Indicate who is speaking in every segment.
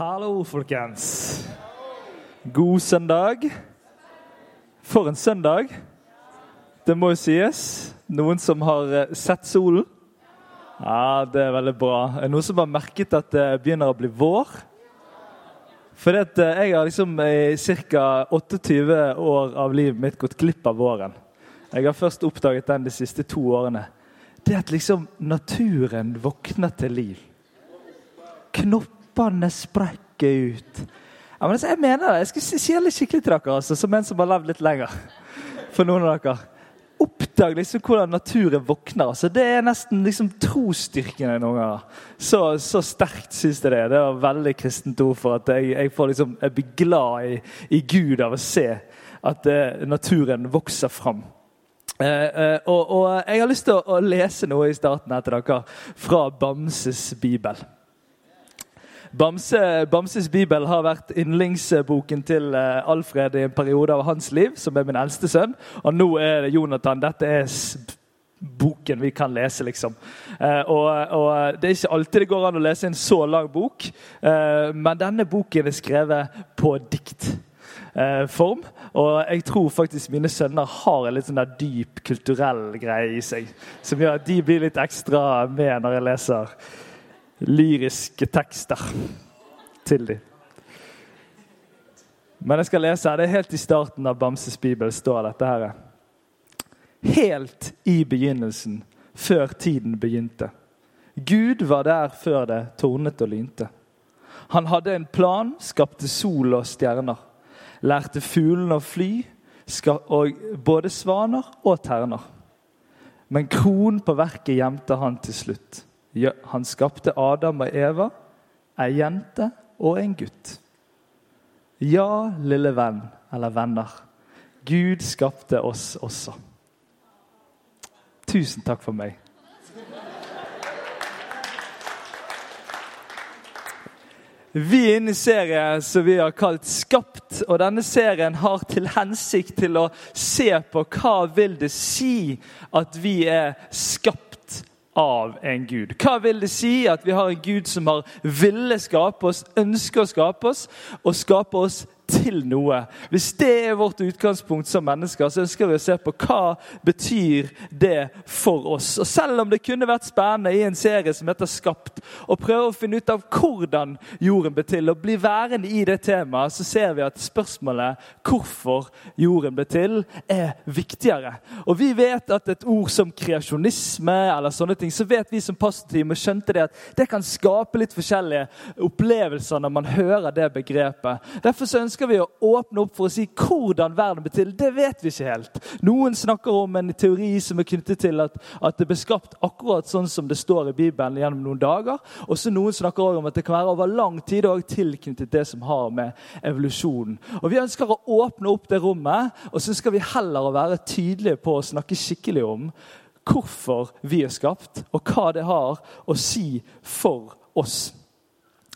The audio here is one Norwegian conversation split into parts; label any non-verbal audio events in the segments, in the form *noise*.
Speaker 1: Hallo, folkens. God søndag. For en søndag. Det må jo sies. Noen som har eh, sett solen? Ja, det er veldig bra. Noen som har merket at det begynner å bli vår? For jeg har liksom i ca. 28 år av livet mitt gått glipp av våren. Jeg har først oppdaget den de siste to årene. Det at liksom naturen våkner til liv. Knoppene sprekker ut. Ja, men altså, jeg mener det. Jeg skal si det skikkelig til dere, altså, som en som har levd litt lenger. For noen av dere. Oppdag liksom hvordan naturen våkner. altså. Det er nesten liksom trosstyrkende noen ganger. Så, så sterkt syns jeg det. er. Det var veldig kristent ord for at jeg, jeg, får liksom, jeg blir glad i, i Gud av å se at eh, naturen vokser fram. Eh, eh, og, og, Jeg har lyst til å, å, lese noe i starten her til dere fra Bamses bibel. Bamse, Bamses bibel har vært yndlingsboken til eh, Alfred i en periode av hans liv, som er min eldste sønn. Og nå er det Jonathan. Dette er boken vi kan lese, liksom. Eh, og, og, Det er ikke alltid det går an å lese en så lang bok, eh, men denne boken er skrevet på dikt. Eh, form. Og jeg tror faktisk mine sønner har en litt sånn der dyp kulturell greie i seg. Som gjør at de blir litt ekstra med når jeg leser lyriske tekster til dem. Men jeg skal lese Det er helt i starten av Bamses bibel står dette her. Helt i begynnelsen, før tiden begynte. Gud var der før det tornet og lynte. Han hadde en plan, skapte sol og stjerner lærte fuglene å fly, og både svaner og terner. Men kronen på verket gjemte han til slutt. Han skapte Adam og Eva, ei jente og en gutt. Ja, lille venn eller venner. Gud skapte oss også. Tusen takk for meg. Vi er inne i serien som vi har kalt 'Skapt'. og Denne serien har til hensikt til å se på hva vil det si at vi er skapt av en Gud. Hva vil det si at vi har en Gud som har ville skape oss, ønsker å skape oss, og skape oss til noe. Hvis det er vårt utgangspunkt som mennesker, så ønsker vi å se på hva betyr det for oss. Og Selv om det kunne vært spennende i en serie som heter Skapt, å prøve å finne ut av hvordan jorden ble til, og bli værende i det temaet, så ser vi at spørsmålet hvorfor jorden ble til, er viktigere. Og Vi vet at et ord som kreasjonisme eller sånne ting, så vet vi som pastorteam og skjønte det at det kan skape litt forskjellige opplevelser når man hører det begrepet. Derfor så ønsker ønsker vi å åpne opp for å si hvordan verden ble til. Det vet vi ikke helt. Noen snakker om en teori som er knyttet til at, at det ble skapt akkurat sånn som det står i Bibelen gjennom noen dager. Og så noen snakker også om at det kan være over lang tid og tilknyttet det som har med evolusjonen. Og Vi ønsker å åpne opp det rommet, og så skal vi heller være tydelige på å snakke skikkelig om hvorfor vi er skapt, og hva det har å si for oss.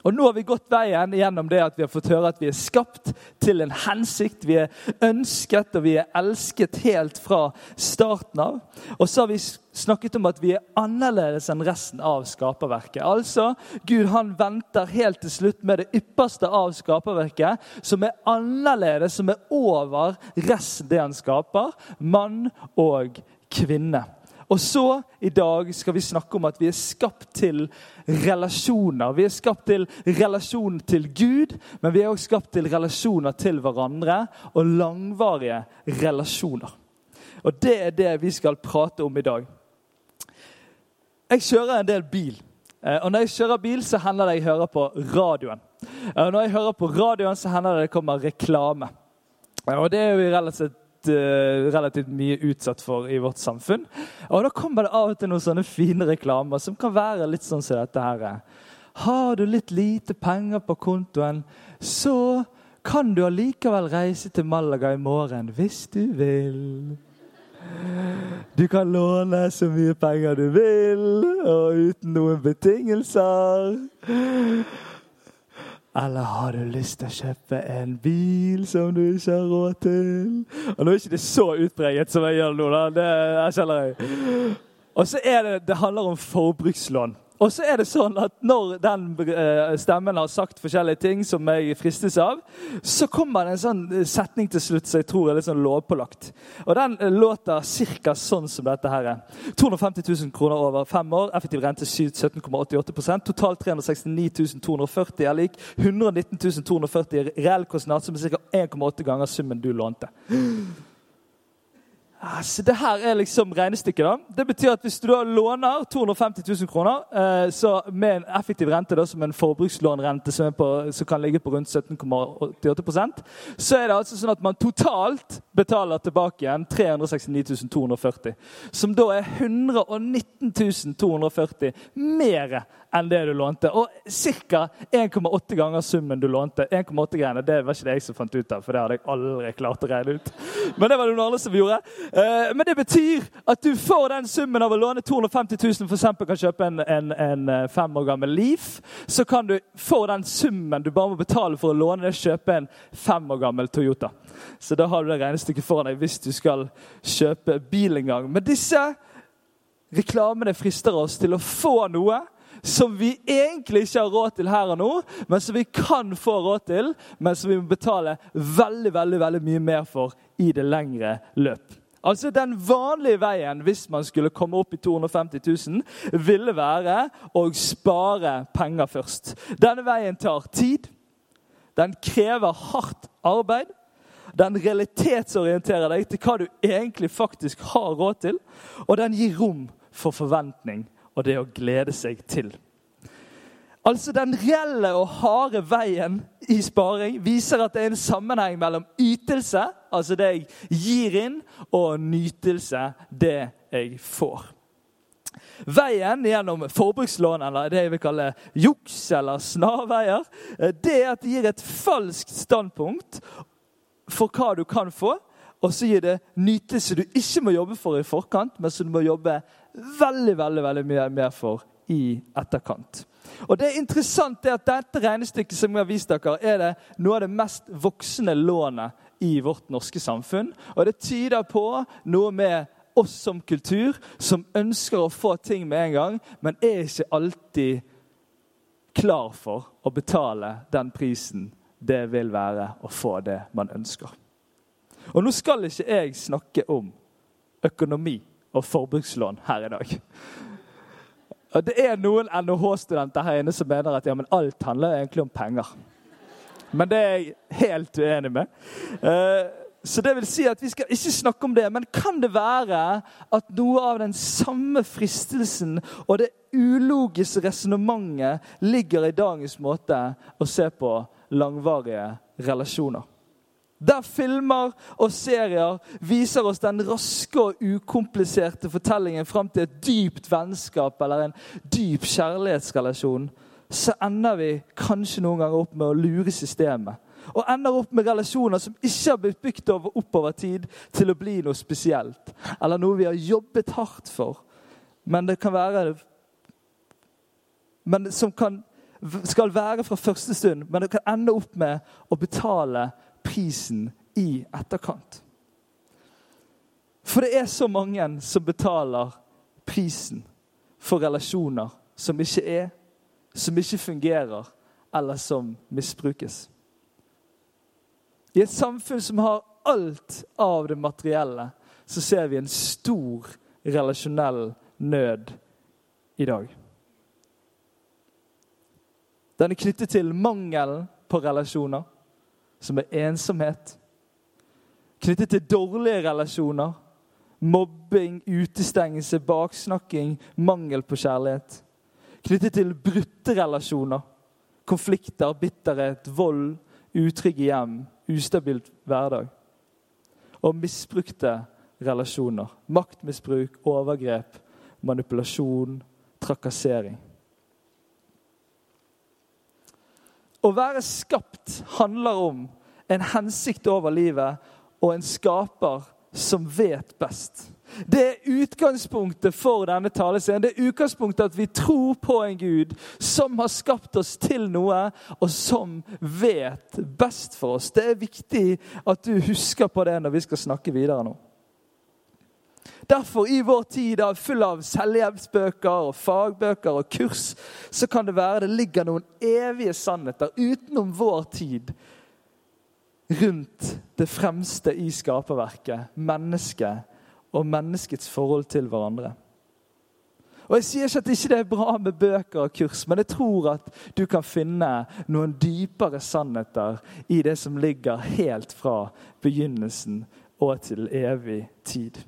Speaker 1: Og Nå har vi gått veien gjennom det at vi har fått høre at vi er skapt til en hensikt. Vi er ønsket og vi er elsket helt fra starten av. Og så har vi snakket om at vi er annerledes enn resten av skaperverket. Altså, Gud han venter helt til slutt med det ypperste av skaperverket, som er annerledes, som er over resten det han skaper. Mann og kvinne. Og så i dag skal vi snakke om at vi er skapt til relasjoner. Vi er skapt til relasjon til Gud, men vi er også skapt til relasjoner til hverandre og langvarige relasjoner. Og Det er det vi skal prate om i dag. Jeg kjører en del bil. Eh, og Når jeg kjører bil, så hender det jeg hører på radioen. Og Når jeg hører på radioen, så hender det det kommer reklame. Og Det er jo relativt uh, relativt mye utsatt for i vårt samfunn. Og Da kommer det av og til noen sånne fine reklamer som kan være litt sånn som dette her. Har du litt lite penger på kontoen, så kan du allikevel reise til Malaga i morgen hvis du vil. Du kan låne så mye penger du vil, og uten noen betingelser. Eller har du lyst til å kjøpe en bil som du ikke har råd til? Og Nå er ikke det så utpreget som jeg gjør nå. da. Det jeg kjenner jeg. Og så er det, det handler om forbrukslån. Og så er det sånn at Når den eh, stemmen har sagt forskjellige ting som jeg fristes av, så kommer det en sånn eh, setning til slutt som jeg tror er litt sånn lovpålagt. Og Den eh, låter ca. sånn som dette her. 250 000 kroner over fem år. Effektiv rente 17,88% Totalt 369 240 er lik 119 240 reell kostnad, som er ca. 1,8 ganger summen du lånte. Altså, det her er liksom regnestykket. da. Det betyr at Hvis du da låner 250 000 kroner eh, så med en effektiv rente da, som en forbrukslånrente som, på, som kan ligge på rundt 17,88% så er det altså sånn at man totalt betaler tilbake igjen 369 240. Som da er 119 240 mer enn det du lånte. Og ca. 1,8 ganger summen du lånte. 1,8-greiene det var ikke det jeg som fant ut av, for det hadde jeg aldri klart å regne ut. Men det var det noen andre som gjorde. Eh, men det betyr at du får den summen av å låne 250 000, f.eks. kan kjøpe en, en, en, eh, fem år gammel Leaf. Så kan du få den summen du bare må betale for å låne det, kjøpe en fem år gammel Toyota. Så da har du det regnestykket foran deg hvis du skal kjøpe bil en gang. Men disse reklamene frister oss til å få noe som vi egentlig ikke har råd til her og nå, men som vi kan få råd til, men som vi må betale veldig veldig, veldig mye mer for i det lengre løp. Altså Den vanlige veien hvis man skulle komme opp i 250 000, ville være å spare penger først. Denne veien tar tid. Den krever hardt arbeid. Den realitetsorienterer deg til hva du egentlig faktisk har råd til. Og den gir rom for forventning og det å glede seg til. Altså Den reelle og harde veien i sparing viser at det er en sammenheng mellom ytelse, altså det jeg gir inn, og nytelse, det jeg får. Veien gjennom forbrukslån, eller det jeg vil kalle juks eller snarveier, det er at det gir et falskt standpunkt for hva du kan få, og så gir det nytelse du ikke må jobbe for i forkant, men som du må jobbe veldig veldig, veldig mye mer for i etterkant. Og det er interessant er at Dette regnestykket som jeg har vist dere, er det noe av det mest voksne lånet i vårt norske samfunn. Og det tyder på noe med oss som kultur, som ønsker å få ting med en gang, men er ikke alltid klar for å betale den prisen det vil være å få det man ønsker. Og nå skal ikke jeg snakke om økonomi og forbrukslån her i dag. Og Det er noen NHH-studenter her inne som mener at ja, men alt handler egentlig om penger. Men det er jeg helt uenig med. Uh, så det vil si at Vi skal ikke snakke om det, men kan det være at noe av den samme fristelsen og det ulogiske resonnementet ligger i dagens måte å se på langvarige relasjoner? Der filmer og serier viser oss den raske og ukompliserte fortellingen fram til et dypt vennskap eller en dyp kjærlighetsrelasjon, så ender vi kanskje noen ganger opp med å lure systemet. Og ender opp med relasjoner som ikke har blitt bygd over, oppover tid til å bli noe spesielt. Eller noe vi har jobbet hardt for. Men det kan være Men som kan, skal være fra første stund, men det kan ende opp med å betale prisen i etterkant. For det er så mange som betaler prisen for relasjoner som ikke er, som ikke fungerer, eller som misbrukes. I et samfunn som har alt av det materielle, så ser vi en stor relasjonell nød i dag. Den er knyttet til mangelen på relasjoner som er ensomhet. Knyttet til dårlige relasjoner. Mobbing, utestengelse, baksnakking, mangel på kjærlighet. Knyttet til brutte relasjoner. Konflikter, bitterhet, vold, utrygge hjem, ustabilt hverdag. Og misbrukte relasjoner. Maktmisbruk, overgrep, manipulasjon, trakassering. Å være skapt handler om en hensikt over livet og en skaper som vet best. Det er utgangspunktet for denne talescenen. Det er utgangspunktet at vi tror på en Gud som har skapt oss til noe, og som vet best for oss. Det er viktig at du husker på det når vi skal snakke videre nå. Derfor, i vår tid av full av selvhjelpsbøker og fagbøker og kurs, så kan det være det ligger noen evige sannheter utenom vår tid rundt det fremste i skaperverket, mennesket og menneskets forhold til hverandre. Og Jeg sier ikke at det ikke er bra med bøker og kurs, men jeg tror at du kan finne noen dypere sannheter i det som ligger helt fra begynnelsen og til evig tid.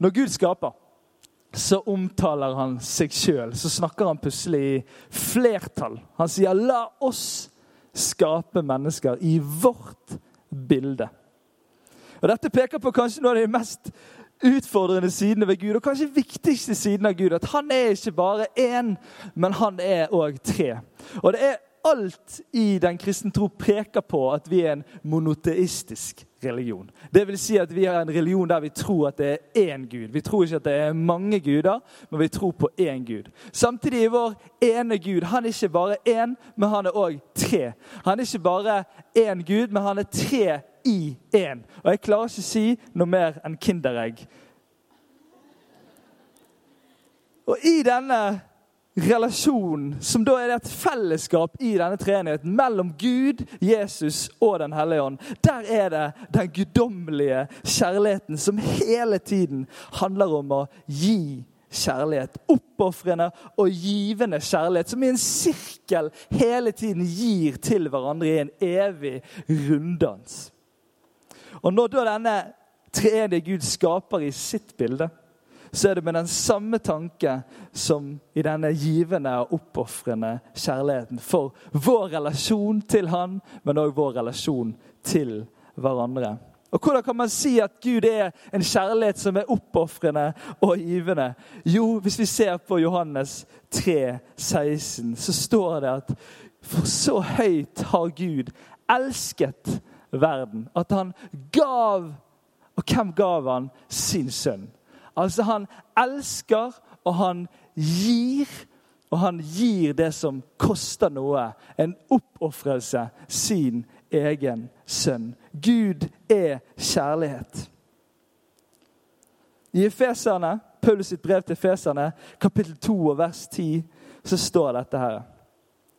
Speaker 1: Når Gud skaper, så omtaler han seg sjøl. Så snakker han plutselig i flertall. Han sier 'la oss skape mennesker i vårt bilde'. Og Dette peker på kanskje noe av de mest utfordrende sidene ved Gud, og kanskje viktigste siden av Gud. At han er ikke bare én, men han er òg tre. Og det er alt i den kristne tro peker på at vi er en monoteistisk religion. Det vil si at vi har en religion der vi tror at det er én Gud. Vi tror ikke at det er mange guder, men vi tror på én Gud. Samtidig er vår ene Gud han er ikke bare én, men han er òg tre. Han er ikke bare én Gud, men han er tre i én. Og jeg klarer ikke å si noe mer enn Kinderegg. Og i denne relasjon, som da er et fellesskap i denne treenigheten mellom Gud, Jesus og Den hellige ånd. Der er det den guddommelige kjærligheten som hele tiden handler om å gi kjærlighet. Oppofrende og givende kjærlighet, som i en sirkel hele tiden gir til hverandre i en evig runddans. Og når da denne treenige Gud skaper i sitt bilde så er det med den samme tanke som i denne givende og oppofrende kjærligheten for vår relasjon til Han, men òg vår relasjon til hverandre. Og Hvordan kan man si at Gud er en kjærlighet som er oppofrende og givende? Jo, hvis vi ser på Johannes 3, 16, så står det at for så høyt har Gud elsket verden, at han gav Og hvem gav han? Sin sønn. Altså, han elsker, og han gir. Og han gir det som koster noe. En oppofrelse. Sin egen sønn. Gud er kjærlighet. I Efeserne, Paulus sitt brev til Efeserne, kapittel 2 og vers 10, så står dette her.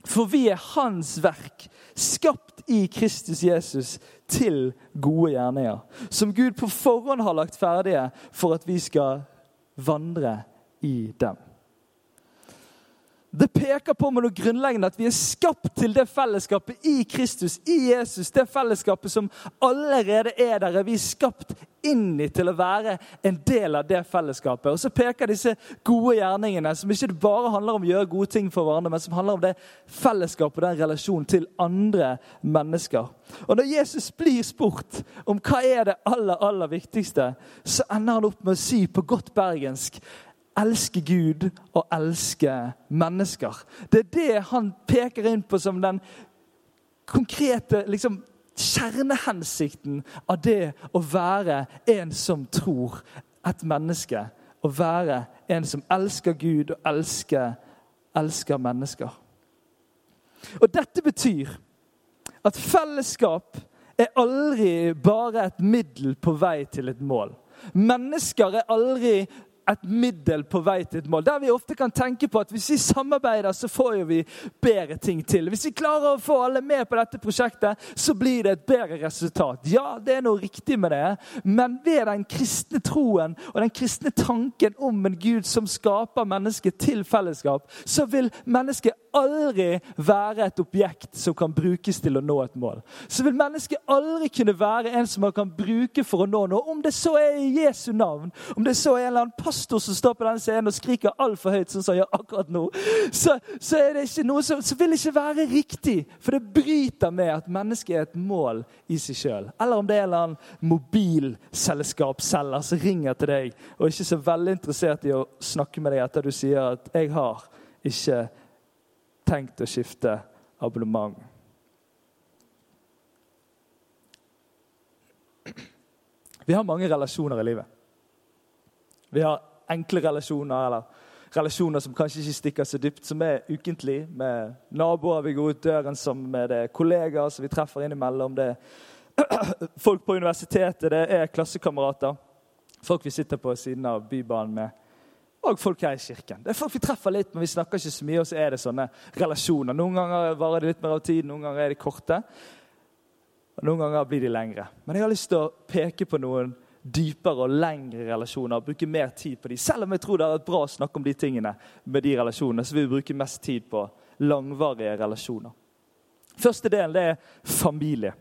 Speaker 1: For vi er Hans verk, skapt i Kristus Jesus til gode gjerninger, som Gud på forhånd har lagt ferdige for at vi skal vandre i dem. Det peker på med noe grunnleggende at vi er skapt til det fellesskapet i Kristus, i Jesus. Det fellesskapet som allerede er der. Er vi skapt inn i til å være en del av det fellesskapet. Og så peker disse gode gjerningene, som ikke bare handler om å gjøre gode ting for hverandre, men som handler om det fellesskapet og den relasjonen til andre mennesker. Og når Jesus blir spurt om hva er det aller, aller viktigste, så ender han opp med å si på godt bergensk elske Gud og elske mennesker. Det er det han peker inn på som den konkrete liksom, kjernehensikten av det å være en som tror. Et menneske. Å være en som elsker Gud og elsker, elsker mennesker. Og dette betyr at fellesskap er aldri bare et middel på vei til et mål. Mennesker er aldri et middel på vei til et mål. Der vi ofte kan tenke på at hvis vi samarbeider, så får jo vi bedre ting til. Hvis vi klarer å få alle med på dette prosjektet, så blir det et bedre resultat. Ja, det er noe riktig med det, men ved den kristne troen og den kristne tanken om en Gud som skaper mennesket til fellesskap, så vil mennesket aldri være et objekt som kan brukes til å nå et mål. Så vil mennesket aldri kunne være en som man kan bruke for å nå noe, om det så er i Jesu navn, om det så er en eller annen pastor som står på den scenen og skriker altfor høyt, sånn som han gjør akkurat nå, så, så, er det ikke noe som, som vil ikke være riktig. For det bryter med at mennesket er et mål i seg sjøl. Eller om det er en eller annen mobilselskapsselger som ringer til deg og ikke så veldig interessert i å snakke med deg etter du sier at 'jeg har ikke tenkt å skifte abonnement'. Vi har mange relasjoner i livet. Vi har enkle relasjoner, eller relasjoner som kanskje ikke stikker så dypt, som er ukentlig. Med naboer vi går ut døren sammen med, det kollegaer som vi treffer innimellom. Det *clears throat* folk på universitetet, det er klassekamerater. Folk vi sitter på siden av Bybanen med. Og folk her i kirken. Det er folk vi treffer litt, men vi snakker ikke så mye. Og så er det sånne relasjoner. Noen ganger varer det litt mer av tid, noen ganger er de korte. Og noen ganger blir de lengre. Men jeg har lyst til å peke på noen dypere og lengre relasjoner. Bruke mer tid på de. Selv om jeg tror det er bra å snakke om de tingene med de relasjonene, så vil vi bruke mest tid på langvarige relasjoner. Første delen det er familie.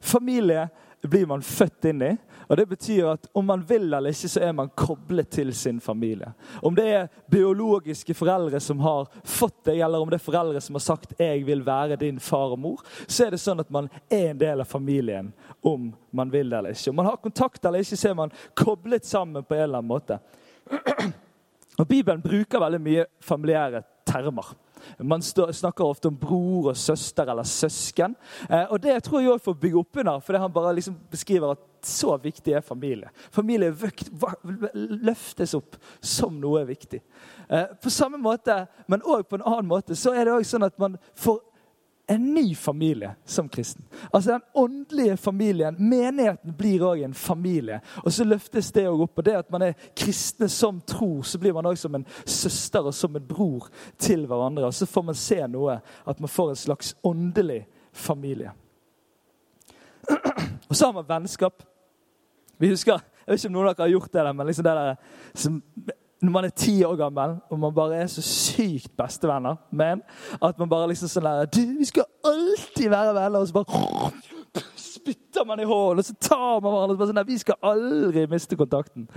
Speaker 1: Familie blir man født inn i. Og Det betyr at om man vil eller ikke, så er man koblet til sin familie. Om det er biologiske foreldre som har fått deg, eller om det er foreldre som har sagt 'jeg vil være din far og mor', så er det sånn at man er en del av familien om man vil det eller ikke. Om man har kontakt eller ikke, så er man koblet sammen på en eller annen måte. *clears throat* Og Bibelen bruker veldig mye familiære termer. Man snakker ofte om bror og søster eller søsken. Eh, og Det tror jeg òg får bygge opp under, fordi han bare liksom beskriver at så viktig er familie. Familie løftes opp som noe viktig. Eh, på samme måte, men òg på en annen måte, så er det også sånn at man får en ny familie som kristen. Altså Den åndelige familien, menigheten, blir òg en familie. Og så løftes det òg opp. Og det at man er kristne som tror, så blir man òg som en søster og som en bror til hverandre. Og så får man se noe, at man får en slags åndelig familie. *clears throat* Og så har man vennskap. Vi husker, Jeg vet ikke om noen av dere har gjort det, men liksom det der, som når man er ti år gammel og man bare er så sykt bestevenner men at man bare liksom sånn der, du, Vi skal alltid være venner. Og så bare spytter man i hålen, og så tar man hverandre. og så Bare sånn der, Vi skal aldri miste kontakten.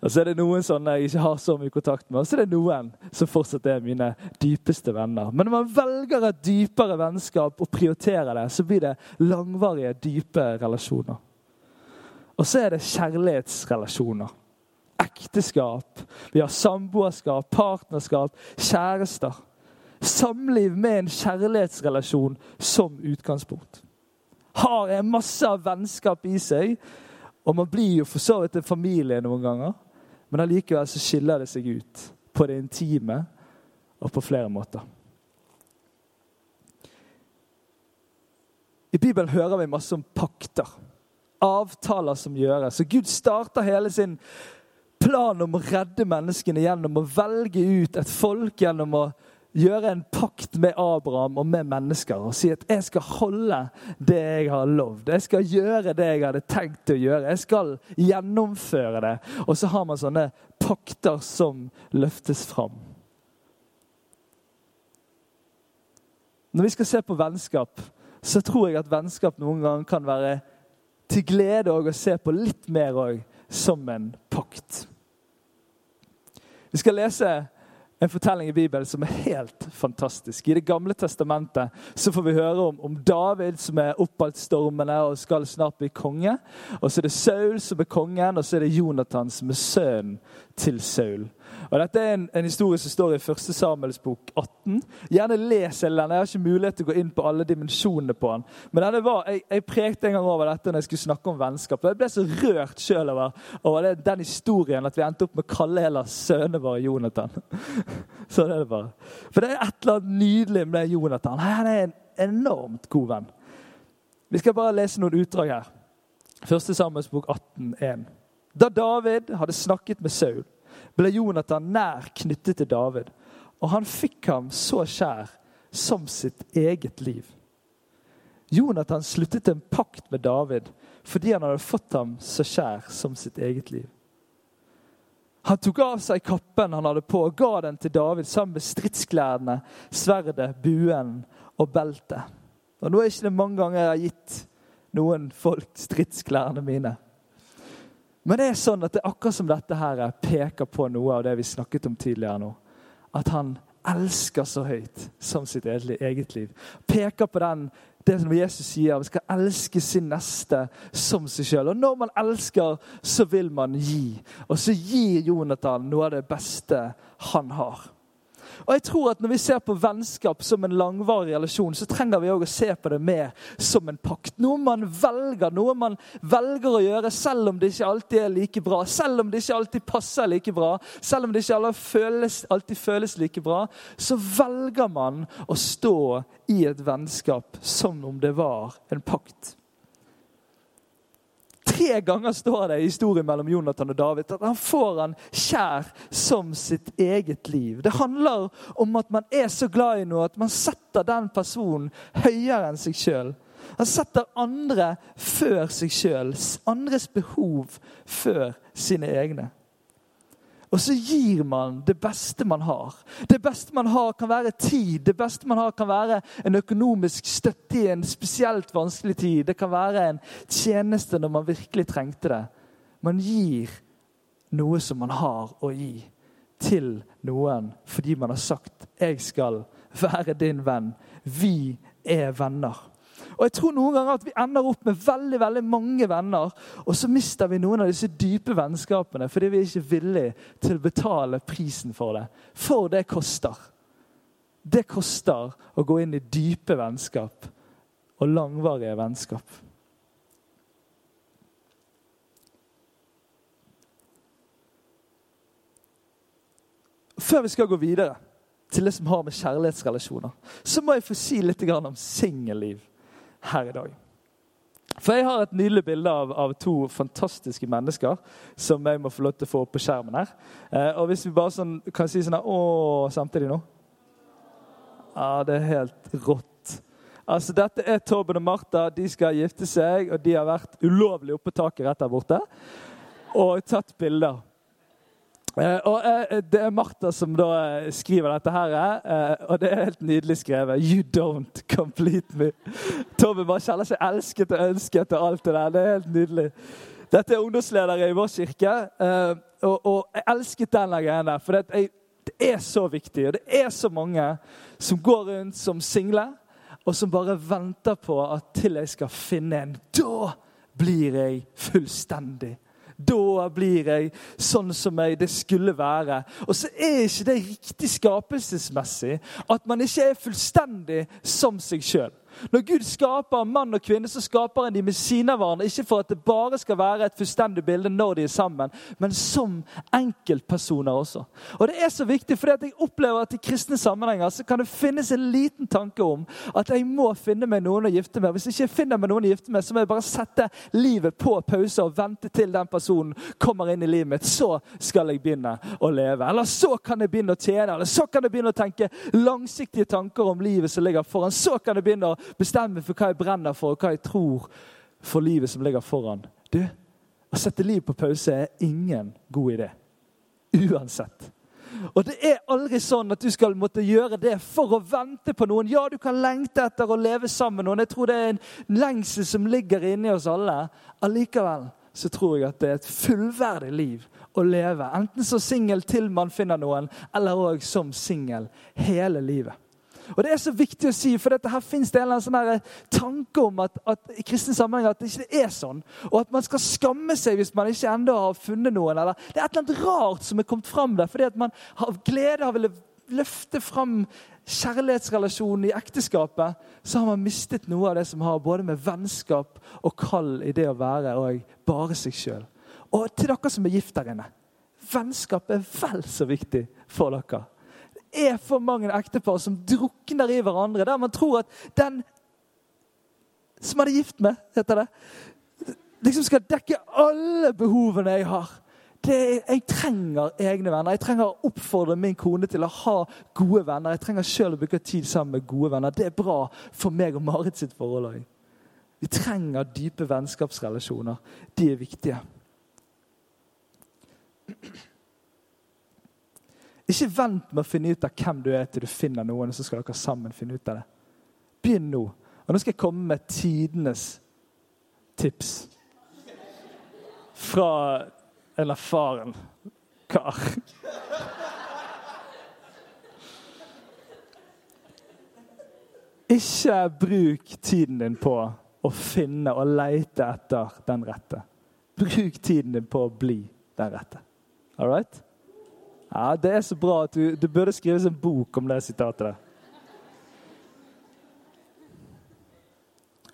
Speaker 1: Og så er det noen sånne jeg ikke har så mye kontakt med, og så er det noen som fortsatt er mine dypeste venner. Men når man velger et dypere vennskap og prioriterer det, så blir det langvarige, dype relasjoner. Og så er det kjærlighetsrelasjoner ekteskap, vi har samboerskap, partnerskap, kjærester. Samliv med en kjærlighetsrelasjon som utgangspunkt. Har en masse vennskap i seg, og man blir jo for så vidt en familie noen ganger. Men allikevel så skiller det seg ut på det intime og på flere måter. I Bibelen hører vi masse om pakter. Avtaler som gjøres. Så Gud starter hele sin plan om å redde menneskene gjennom å velge ut et folk, gjennom å gjøre en pakt med Abraham og med mennesker og si at 'jeg skal holde det jeg har lovd'. Jeg skal gjøre det jeg hadde tenkt å gjøre. Jeg skal gjennomføre det. Og så har man sånne pakter som løftes fram. Når vi skal se på vennskap, så tror jeg at vennskap noen ganger kan være til glede å se på litt mer òg som en pakt. Vi skal lese en fortelling i Bibelen som er helt fantastisk. I Det gamle testamentet så får vi høre om, om David som er oppalt stormene og skal snart bli konge. Og så er det Saul som er kongen, og så er det Jonathan som er sønnen til Saul. Og Dette er en, en historie som står i 1. Samuels bok 18. Gjerne les hele den. Jeg har ikke mulighet til å gå inn på alle dimensjonene på den. Men var, jeg, jeg prekte en gang over dette når jeg skulle snakke om vennskap. og Jeg ble så rørt sjøl over, over det, den historien at vi endte opp med å kalle hele sønnene våre Jonathan. *laughs* Sånn er det bare. For det er et eller annet nydelig med Jonathan. Han er en enormt god venn. Vi skal bare lese noen utdrag her. 1. Samuels bok 18, 1. Da David hadde snakket med Saul ble Jonathan nær knyttet til David, og han fikk ham så kjær som sitt eget liv. Jonathan sluttet en pakt med David fordi han hadde fått ham så kjær som sitt eget liv. Han tok av seg kappen han hadde på, og ga den til David sammen med stridsklærne, sverdet, buen og beltet. Og Nå er ikke det mange ganger jeg har gitt noen folk stridsklærne mine. Men det er sånn at det er akkurat som dette her peker på noe av det vi snakket om tidligere nå. At han elsker så høyt som sitt eget liv. Peker på den, det som Jesus sier, vi skal elske sin neste som seg sjøl. Og når man elsker, så vil man gi. Og så gir Jonathan noe av det beste han har. Og jeg tror at Når vi ser på vennskap som en langvarig relasjon, så trenger vi også å se på det mer som en pakt. Noe man velger, noe man velger å gjøre selv om det ikke alltid er like bra. Selv om det ikke alltid passer like bra, selv om det ikke føles, alltid føles like bra. Så velger man å stå i et vennskap som om det var en pakt. Tre ganger står det i historien mellom Jonathan og David at han får han kjær som sitt eget liv. Det handler om at man er så glad i noe at man setter den personen høyere enn seg sjøl. Han setter andre før seg sjøl. Andres behov før sine egne. Og så gir man det beste man har. Det beste man har, kan være tid. Det beste man har, kan være en økonomisk støtte i en spesielt vanskelig tid. Det kan være en tjeneste når man virkelig trengte det. Man gir noe som man har å gi, til noen fordi man har sagt 'Jeg skal være din venn'. Vi er venner. Og jeg tror noen ganger at vi ender opp med veldig veldig mange venner, og så mister vi noen av disse dype vennskapene fordi vi er ikke villige til å betale prisen for det. For det koster. Det koster å gå inn i dype vennskap og langvarige vennskap. Før vi skal gå videre til det som har med kjærlighetsrelasjoner, så må jeg få si litt om singelliv her i dag. For jeg har et nydelig bilde av, av, to fantastiske mennesker som jeg må få lov til å få opp på skjermen her. Eh, og hvis vi bare sånn, kan si sånn Å samtidig nå? Ja, det er helt rått. Altså, Dette er Torben og Martha. De skal gifte seg, og de har vært ulovlig oppe på taket rett der borte og tatt bilder. Eh, og eh, Det er Martha som da eh, skriver dette her, og det er helt nydelig skrevet. You don't complete me. *laughs* Tommy bare kjenner seg elsket og ønsket og alt det der. Det er helt nydelig. Dette er ungdomsledere i vår kirke, og, og jeg elsket den greien der. For det, er så viktig, og det er så mange som går rundt som single, og som bare venter på at til jeg skal finne en. Da blir jeg fullstendig. Da blir jeg sånn som jeg det skulle være. Og så er ikke det riktig skapelsesmessig at man ikke er fullstendig som seg sjøl. Når Gud skaper mann og kvinne, så skaper han dem med sine av hverandre. Ikke for at det bare skal være et fullstendig bilde når de er sammen, men som enkeltpersoner også. Og Det er så viktig, for jeg opplever at i kristne sammenhenger så kan det finnes en liten tanke om at jeg må finne meg noen å gifte med. Hvis ikke jeg finner meg noen å gifte med, så må jeg bare sette livet på pause og vente til den personen kommer inn i livet mitt. Så skal jeg begynne å leve. Eller så kan jeg begynne å tjene. Eller så kan jeg begynne å tenke langsiktige tanker om livet som ligger foran. Så kan jeg begynne å bestemme for hva jeg brenner for, og hva jeg tror for livet som ligger foran. Du, å sette liv på pause er ingen god idé. Uansett. Og det er aldri sånn at du skal måtte gjøre det for å vente på noen. Ja, du kan lengte etter å leve sammen med noen. Jeg tror det er en lengsel som ligger inni oss alle. Allikevel så tror jeg at det er et fullverdig liv å leve. Enten som singel til man finner noen, eller òg som singel hele livet. Og Det er så viktig å si, for dette her fins det en eller annen sånn tanke om at, at, i kristne sammenheng at det ikke er sånn. Og at man skal skamme seg hvis man ikke ennå har funnet noen. Eller, det er et eller annet rart som er kommet fram der, fordi at man har glede av å løfte fram kjærlighetsrelasjonen i ekteskapet, så har man mistet noe av det som har både med vennskap og kall i det å være og bare seg sjøl. Og til dere som er gift der inne. Vennskap er vel så viktig for dere er for mange ektepar som drukner i hverandre. Der man tror at den som man er gift med, heter det, liksom skal dekke alle behovene jeg har. Det, jeg trenger egne venner. Jeg trenger å oppfordre min kone til å ha gode venner. Jeg trenger sjøl å bruke tid sammen med gode venner. Det er bra for meg og Marit sitt forhold òg. Vi trenger dype vennskapsrelasjoner. De er viktige. Ikke vent med å finne ut av hvem du er, til du finner noen, så skal dere sammen finne ut av det. Begynn nå. Og nå skal jeg komme med tidenes tips. Fra en erfaren kar. Ikke bruk tiden din på å finne og leite etter den rette. Bruk tiden din på å bli den rette. All right? Ja, Det er så bra at du, du burde skrives en bok om det sitatet der.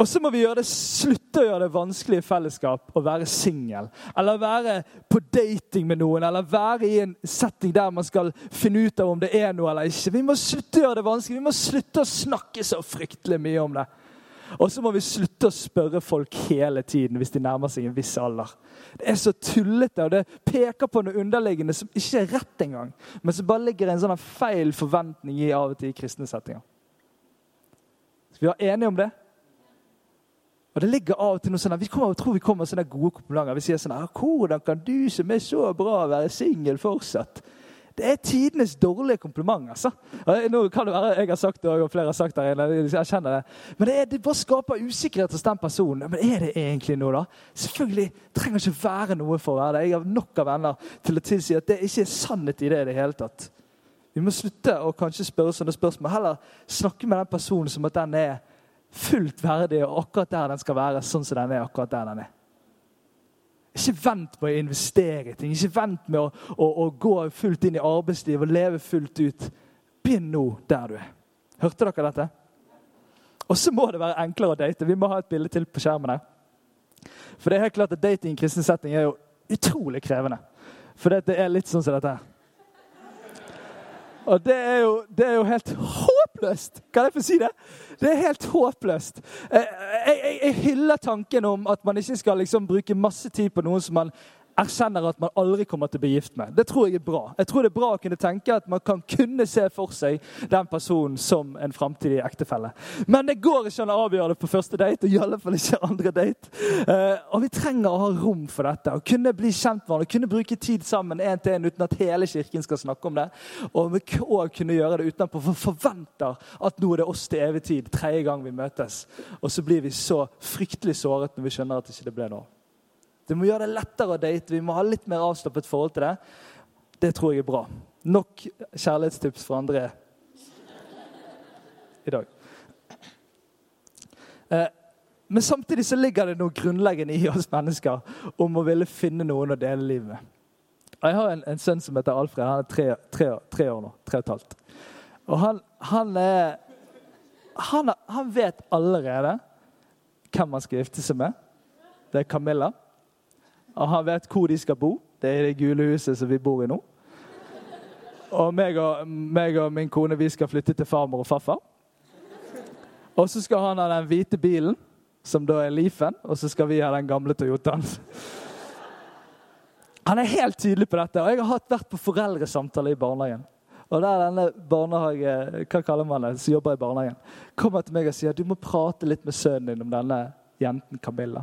Speaker 1: Og så må vi gjøre det, slutte å gjøre det vanskelig i fellesskap å være singel. Eller være på dating med noen, eller være i en setting der man skal finne ut av om det er noe eller ikke. Vi må slutte å gjøre det vanskelig. Vi må slutte å snakke så fryktelig mye om det. Og så må vi slutte å spørre folk hele tiden hvis de nærmer seg en viss alder. Det er så tullete, og det peker på noe underliggende som ikke er rett engang. Men som bare ligger en sånn feil forventning i av og til i kristne settinger. Skal vi være enige om det? Og det ligger av og til noe sånn Vi kommer, tror vi kommer med sånne gode komplimenter. Vi sier sånn 'Hvordan kan du som er så bra, være singel fortsatt?' Det er tidenes dårlige kompliment. altså. Nå kan det være jeg har sagt det, og flere har sagt det. jeg kjenner det. Men det, er, det bare skaper usikkerhet hos den personen. Men er det egentlig noe, da? Selvfølgelig trenger ikke være noe for å være det. Jeg har nok av venner til å tilsi at det ikke er sannhet i det i det hele tatt. Vi må slutte å kanskje spørre sånne spørsmål. Heller snakke med den personen som at den er fullt verdig og akkurat der den skal være, sånn som den er akkurat der den er. Ikke vent med å investere i ting. Ikke vent med å, å, å, gå fullt inn i arbeidslivet og leve fullt ut. Begynn nå der du er. Hørte dere dette? Og så må det være enklere å date. Vi må ha et bilde til på skjermen her. For det er helt klart at dating i kristen setting er jo utrolig krevende. For det er litt sånn som dette her. Og det er, jo, det er jo helt håpløst! Kan jeg få si det? Det er helt håpløst. Jeg, jeg, jeg hyller tanken om at man ikke skal liksom bruke masse tid på noen som man erkjenner at man aldri kommer til å bli gift med. Det tror jeg er bra. Jeg tror det er bra å kunne tenke at man kan kunne se for seg den personen som en framtidig ektefelle. Men det går ikke an å avgjøre det på første date, og i alle fall ikke andre date. Uh, og vi trenger å ha rom for dette. Å kunne bli kjent med hverandre, kunne bruke tid sammen en til en uten at hele kirken skal snakke om det. Og vi òg kunne gjøre det utenpå, for forventer at nå er det oss til evig tid, tredje gang vi møtes. Og så blir vi så fryktelig såret når vi skjønner at det ikke ble noe. Det må gjøre det lettere å date. Vi må ha litt mer avslappet forhold til det. Det tror jeg er bra. Nok kjærlighetstips for André i dag. Eh, men samtidig så ligger det noe grunnleggende i oss mennesker om å ville finne noen å dele livet med. Jeg har en, en, sønn som heter Alfred. Han er tre, tre, tre år nå. Tre og et halvt. Og han, han er han, han, vet allerede hvem han skal gifte seg med. Det er Camilla. Og han vet hvor de skal bo. Det er det gule huset som vi bor i nå. Og meg og, meg og min kone vi skal flytte til farmor og farfar. Og så skal han ha den hvite bilen, som da er Leafen, og så skal vi ha den gamle Toyotaen. Han er helt tydelig på dette. Og jeg har vært på foreldresamtale i barnehagen. Og der denne barnehage, hva kaller man det, som jobber i barnehagen, kommer til meg og sier du må prate litt med sønnen din om denne jenten Camilla.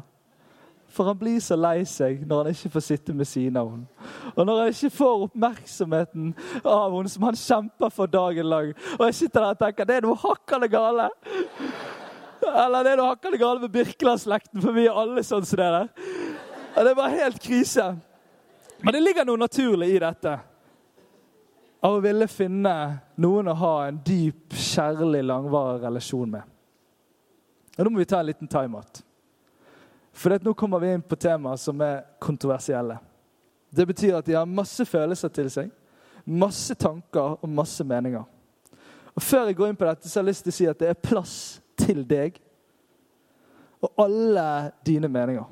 Speaker 1: For han blir så lei seg når han ikke får sitte ved siden av henne. Og når han ikke får oppmerksomheten av henne som han kjemper for dagen lang. Og jeg sitter der og tenker det er noe hakkende gale. Eller det er noe hakkende gale med Birkeland-slekten, for vi er alle sånn som det. Og det var helt krise. Men det ligger noe naturlig i dette. Av å ville finne noen å ha en dyp, kjærlig, langvarig relasjon med. Og Nå må vi ta en liten time-out. For nå kommer vi inn på temaer som er kontroversielle. Det betyr at de har masse følelser til seg, masse tanker og masse meninger. Og Før jeg går inn på dette, så har jeg lyst til å si at det er plass til deg og alle dine meninger.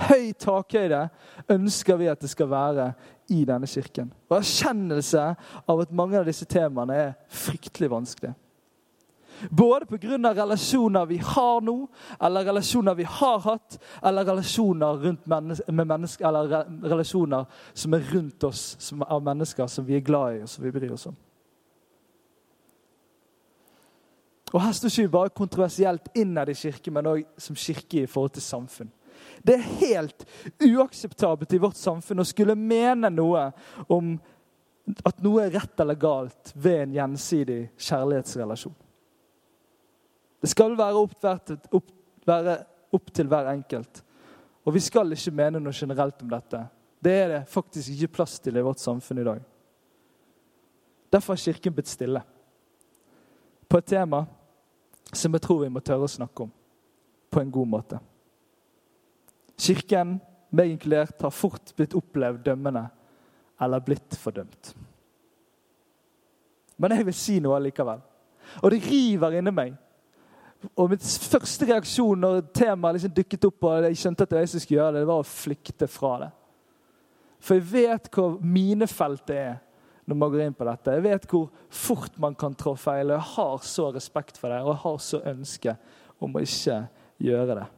Speaker 1: Høy takhøyde ønsker vi at det skal være i denne kirken. Og erkjennelse av at mange av disse temaene er fryktelig vanskelige. Både pga. relasjoner vi har nå, eller relasjoner vi har hatt, eller relasjoner, menneske, menneske, eller relasjoner som er rundt oss som av mennesker som vi er glad i og som vi bryr oss om. Og Her står ikke vi bare kontroversielt innad i kirken, men òg som kirke i forhold til samfunn. Det er helt uakseptabelt i vårt samfunn å skulle mene noe om at noe er rett eller galt ved en gjensidig kjærlighetsrelasjon. Det skal være opp, være opp til hver enkelt. Og vi skal ikke mene noe generelt om dette. Det er det faktisk ikke plass til i vårt samfunn i dag. Derfor har Kirken blitt stille på et tema som jeg tror vi må tørre å snakke om på en god måte. Kirken, meg inkludert, har fort blitt opplevd dømmende eller blitt fordømt. Men jeg vil si noe allikevel. Og det river inni meg og Min første reaksjon når temaet liksom dukket opp, og jeg skjønte at det var jeg som skulle gjøre det, det var å flykte fra det. For jeg vet hvor minefeltet er når man går inn på dette. Jeg vet hvor fort man kan trå feil, og jeg har så respekt for det og jeg har så ønske om å ikke gjøre det.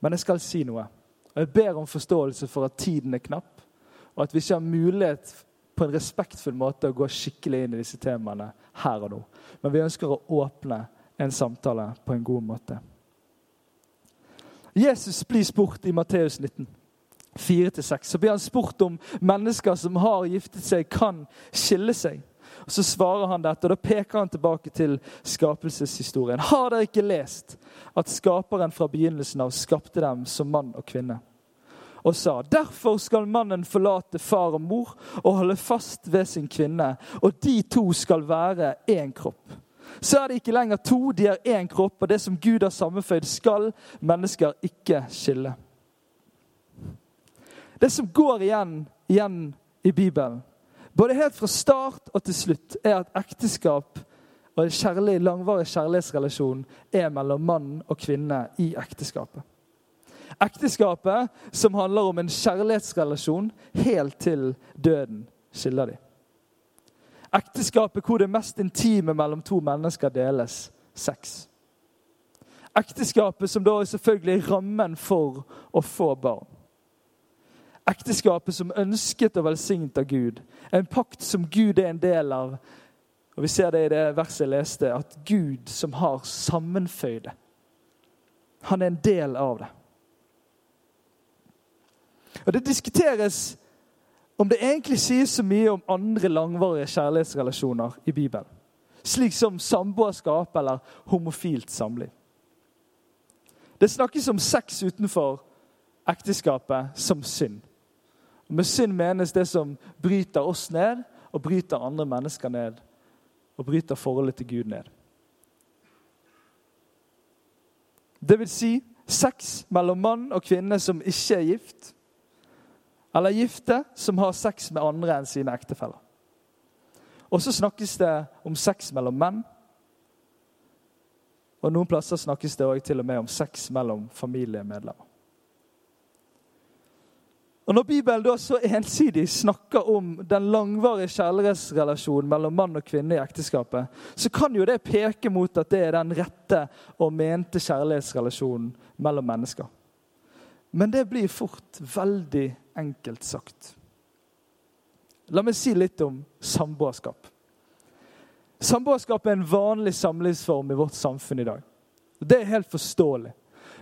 Speaker 1: Men jeg skal si noe. Og Jeg ber om forståelse for at tiden er knapp, og at vi ikke har mulighet på en respektfull måte å gå skikkelig inn i disse temaene her og nå. Men vi ønsker å åpne en samtale på en god måte. Jesus blir spurt i Matteus 19. 4-6. Så blir han spurt om mennesker som har giftet seg, kan skille seg. Og Så svarer han dette, og da peker han tilbake til skapelseshistorien. Har dere ikke lest at skaperen fra begynnelsen av skapte dem som mann og kvinne? Og sa, derfor skal mannen forlate far og mor og holde fast ved sin kvinne, og de to skal være én kropp så er det ikke lenger to, de er én kropp. Og det som Gud har sammenføyd, skal mennesker ikke skille. Det som går igjen, igjen i Bibelen, både helt fra start og til slutt, er at ekteskap og en kjærlig, langvarig kjærlighetsrelasjon er mellom mann og kvinne i ekteskapet. Ekteskapet som handler om en kjærlighetsrelasjon helt til døden skiller de. Ekteskapet hvor det mest intime mellom to mennesker deles sex. Ekteskapet som da er selvfølgelig rammen for å få barn. Ekteskapet som ønsket og velsignet av Gud. En pakt som Gud er en del av. Og Vi ser det i det verset jeg leste, at Gud som har sammenføyd det. Han er en del av det. Og Det diskuteres om det egentlig sies så mye om andre langvarige kjærlighetsrelasjoner i Bibelen. Slik som samboerskap eller homofilt samliv. Det snakkes om sex utenfor ekteskapet som synd. Og med synd menes det som bryter oss ned og bryter andre mennesker ned. Og bryter forholdet til Gud ned. Det vil si sex mellom mann og kvinne som ikke er gift eller gifte som har sex med andre enn sine ektefeller. Og så snakkes det om sex mellom menn. Og noen plasser snakkes det også til og med om sex mellom familiemedlemmer. Og Når Bibelen da så ensidig snakker om den langvarige kjærlighetsrelasjonen mellom mann og kvinne i ekteskapet, så kan jo det peke mot at det er den rette og mente kjærlighetsrelasjonen mellom mennesker. Men det blir fort veldig enkelt sagt. La meg si litt om samboerskap. Samboerskap er en vanlig samlivsform i vårt samfunn i dag. Det er helt forståelig.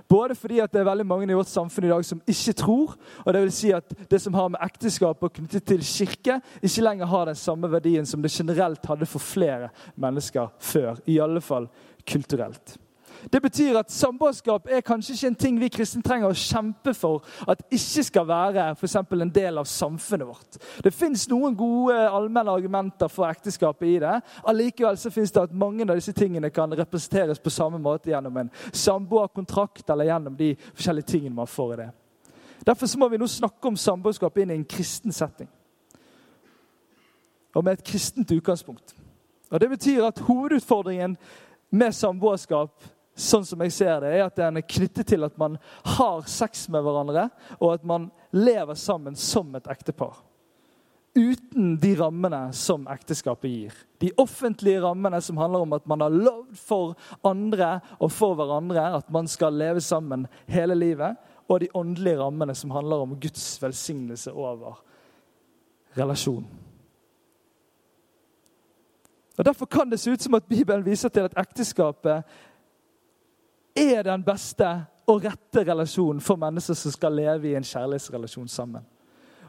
Speaker 1: Både fordi det er veldig mange i vårt samfunn i dag som ikke tror, og det vil si at det som har med ekteskap og knyttet til kirke, ikke lenger har den samme verdien som det generelt hadde for flere mennesker før. I alle fall kulturelt. Det betyr at samboerskap er kanskje ikke en ting vi kristne trenger å kjempe for at ikke skal være for en del av samfunnet vårt. Det fins noen gode allmenne argumenter for ekteskapet i det. Allikevel så fins det at mange av disse tingene kan representeres på samme måte gjennom en samboerkontrakt eller gjennom de forskjellige tingene man får i det. Derfor må vi nå snakke om samboerskap inn i en kristen setting. Og med et kristent utgangspunkt. Og Det betyr at hovedutfordringen med samboerskap sånn som jeg ser det, er at den er knyttet til at man har sex med hverandre, og at man lever sammen som et ektepar. Uten de rammene som ekteskapet gir. De offentlige rammene som handler om at man har lovd for andre og for hverandre at man skal leve sammen hele livet. Og de åndelige rammene som handler om Guds velsignelse over relasjonen. Og Derfor kan det se ut som at Bibelen viser til at ekteskapet er den beste og rette relasjonen for mennesker som skal leve i en kjærlighetsrelasjon sammen.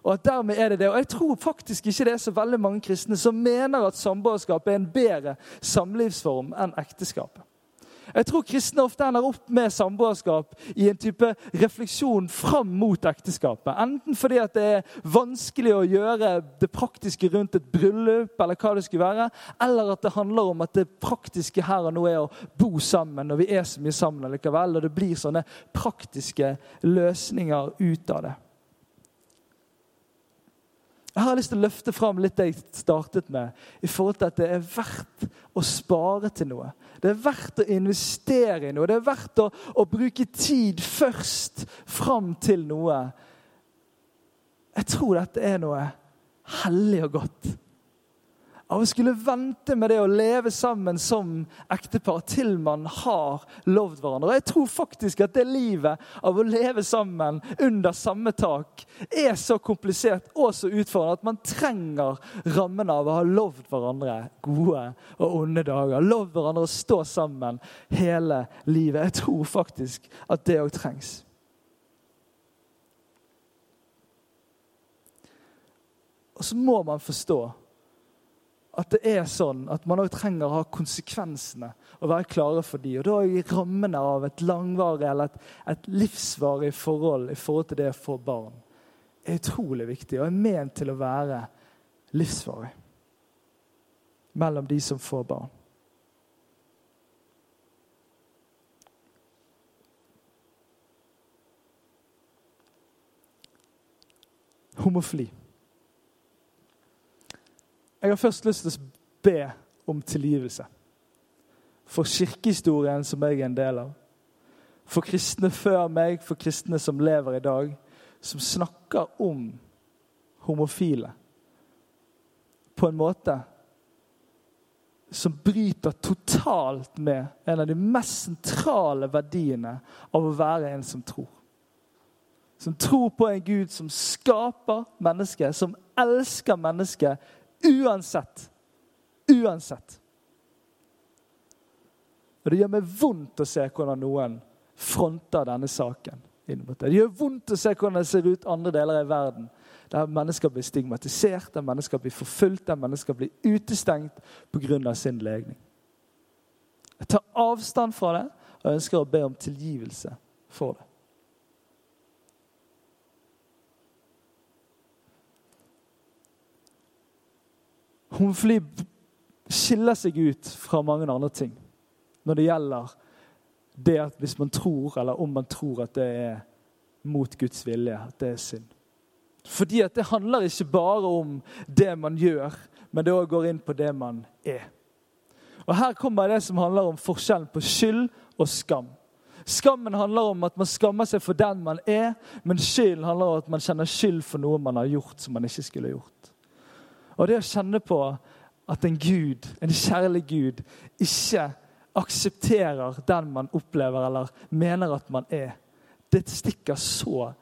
Speaker 1: Og at dermed er det det. Og Jeg tror faktisk ikke det er så veldig mange kristne som mener at samboerskap er en bedre samlivsform enn ekteskapet. Jeg tror kristne ofte ender opp med samboerskap i en type refleksjon fram mot ekteskapet. Enten fordi det er vanskelig å gjøre det praktiske rundt et bryllup, eller hva det skulle være, eller at det handler om at det praktiske her og nå er å bo sammen, og vi er så mye sammen likevel. Og det blir sånne praktiske løsninger ut av det. Jeg har lyst til å løfte fram litt det jeg startet med, i forhold til at det er verdt å spare til noe. Det er verdt å investere i noe. Det er verdt å, å bruke tid først fram til noe Jeg tror dette er noe hellig og godt av å skulle vente med det å leve sammen som ektepar til man har lovd hverandre. Og Jeg tror faktisk at det livet av å leve sammen under samme tak er så komplisert og så utfordrende at man trenger rammen av å ha lovd hverandre gode og onde dager. Lovd hverandre å stå sammen hele livet. Jeg tror faktisk at det òg trengs. Og så må man forstå at det er sånn at man òg trenger å ha konsekvensene og være klare for de. Og da er rammene av et langvarig eller et, et, livsvarig forhold i forhold til det å få barn er utrolig viktig og er ment til å være livsvarig mellom de som får barn. Homofili. Jeg har først lyst til å be om tilgivelse. For kirkehistorien som jeg er en del av. For kristne før meg, for kristne som lever i dag, som snakker om homofile på en måte som bryter totalt med en av de mest sentrale verdiene av å være en som tror. Som tror på en Gud som skaper mennesket, som elsker mennesket Uansett. Uansett. Og Det gjør meg vondt å se hvordan noen fronter denne saken. Det gjør vondt å se hvordan det ser ut andre deler av verden. Der mennesker blir stigmatisert, der mennesker blir forfulgt, der mennesker blir utestengt pga. sin legning. Jeg tar avstand fra det og ønsker å be om tilgivelse for det. Homofili skiller seg ut fra mange andre ting når det gjelder det at hvis man tror, eller om man tror at det er mot Guds vilje, at det er synd. Fordi at det handler ikke bare om det man gjør, men det òg går inn på det man er. Og Her kommer det som handler om forskjellen på skyld og skam. Skammen handler om at man skammer seg for den man er, men skylden handler om at man kjenner skyld for noe man har gjort som man ikke skulle gjort. Og det å kjenne på at en Gud, en kjærlig Gud, ikke aksepterer den man opplever eller mener at man er, det stikker så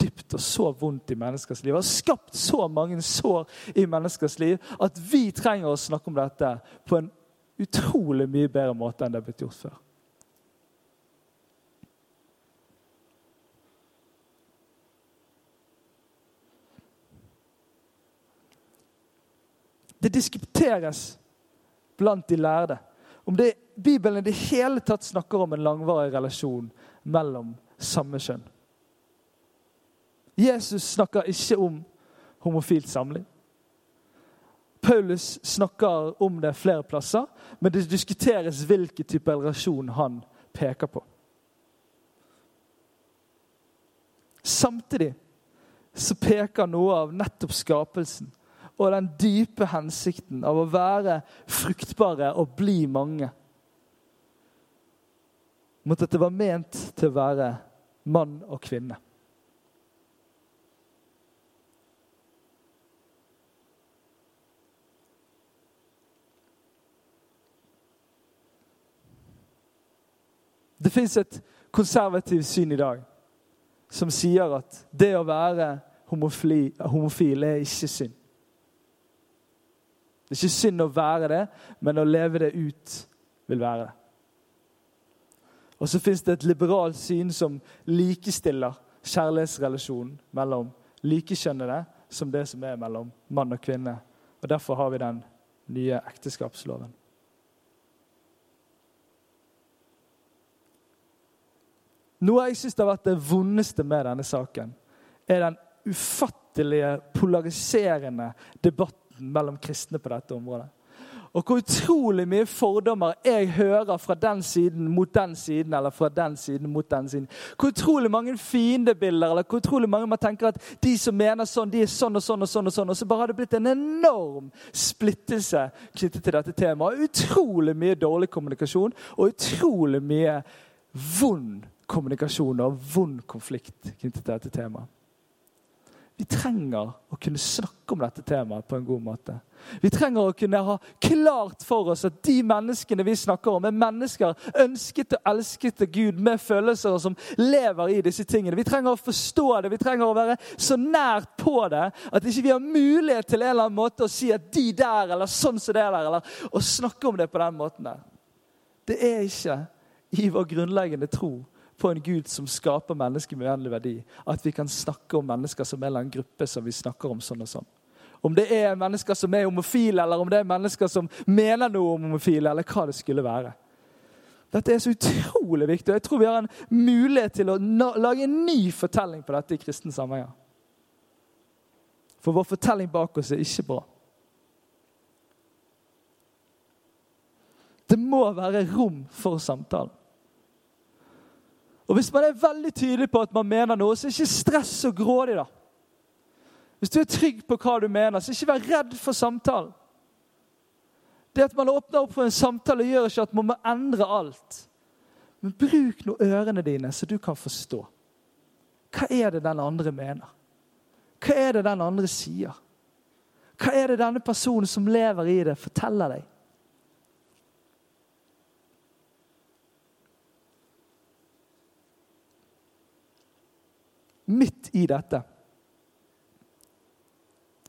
Speaker 1: dypt og så vondt i menneskers liv. Det har skapt så mange sår i menneskers liv at vi trenger å snakke om dette på en utrolig mye bedre måte enn det er blitt gjort før. Det diskuteres blant de lærde om det, Bibelen i det hele tatt snakker om en langvarig relasjon mellom samme kjønn. Jesus snakker ikke om homofilt samliv. Paulus snakker om det flere plasser, men det diskuteres hvilken type relasjon han peker på. Samtidig så peker noe av nettopp skapelsen og den dype hensikten av å være fruktbare og bli mange. Mot at det var ment til å være mann og kvinne. Det fins et konservativt syn i dag som sier at det å være homofil, homofil er ikke synd. Det er ikke synd å være det, men å leve det ut vil være det. Og så fins det et liberalt syn som likestiller kjærlighetsrelasjonen mellom likekjønnede som det som er mellom mann og kvinne. Og Derfor har vi den nye ekteskapsloven. Noe jeg syns har vært det vondeste med denne saken, er den ufattelige, polariserende debatten mellom kristne på dette området. Og hvor utrolig mye fordommer jeg hører fra den siden mot den siden, eller fra den siden mot den siden. Hvor utrolig mange fiendebilder, eller hvor utrolig mange man tenker at de som mener sånn, de er sånn og sånn og sånn. Og sånn, og så bare har det blitt en enorm splittelse knyttet til dette temaet. Utrolig mye dårlig kommunikasjon og utrolig mye vond kommunikasjon og vond konflikt knyttet til dette temaet. Vi trenger å kunne snakke om dette temaet på en god måte. Vi trenger å kunne ha klart for oss at de menneskene vi snakker om, er mennesker ønsket og elsket av Gud med følelser som lever i disse tingene. Vi trenger å forstå det, vi trenger å være så nært på det at ikke vi har mulighet til en eller annen måte å si at de der, eller sånn som det der, eller å snakke om det på den måten der. Det er ikke i vår grunnleggende tro på en Gud som skaper mennesker med uendelig verdi. At vi kan snakke om mennesker som en eller annen gruppe som vi snakker om sånn og sånn. Om det er mennesker som er homofile, eller om det er mennesker som mener noe om homofile, eller hva det skulle være. Dette er så utrolig viktig, og jeg tror vi har en mulighet til å lage en ny fortelling på dette i kristne sammenhenger. For vår fortelling bak oss er ikke bra. Det må være rom for samtalen. Og Hvis man er veldig tydelig på at man mener noe, så ikke stress og grådig. da. Hvis du er trygg på hva du mener, så ikke vær redd for samtalen. Det at man åpner opp for en samtale, gjør ikke at man må endre alt. Men bruk nå ørene dine, så du kan forstå. Hva er det den andre mener? Hva er det den andre sier? Hva er det denne personen som lever i det, forteller deg? Midt i dette.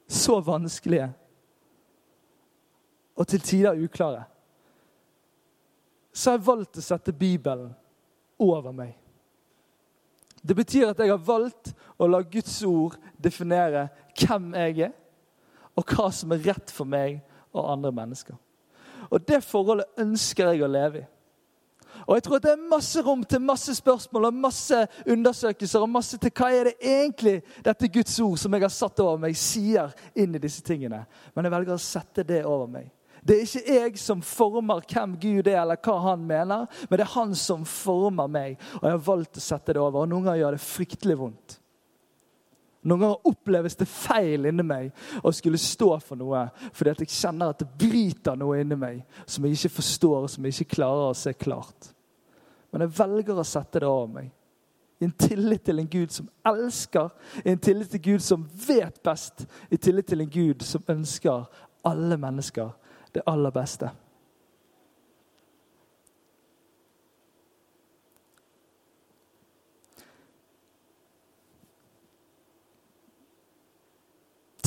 Speaker 1: Så vanskelige og til tider uklare. Så har jeg valgt å sette Bibelen over meg. Det betyr at jeg har valgt å la Guds ord definere hvem jeg er, og hva som er rett for meg og andre mennesker. Og Det forholdet ønsker jeg å leve i. Og jeg tror Det er masse rom til masse spørsmål og masse undersøkelser. og masse til Hva er det egentlig dette Guds ord som jeg har satt over meg, sier inn i disse tingene? Men jeg velger å sette det over meg. Det er ikke jeg som former hvem Gud er, eller hva han mener, men det er han som former meg. Og jeg har valgt å sette det over. Og noen ganger gjør det fryktelig vondt. Noen ganger oppleves det feil inni meg å skulle stå for noe fordi at jeg kjenner at det bryter noe inni meg som jeg ikke forstår, og som jeg ikke klarer å se klart. Men jeg velger å sette det over meg. I en tillit til en Gud som elsker, i en tillit til Gud som vet best, i tillit til en Gud som ønsker alle mennesker det aller beste.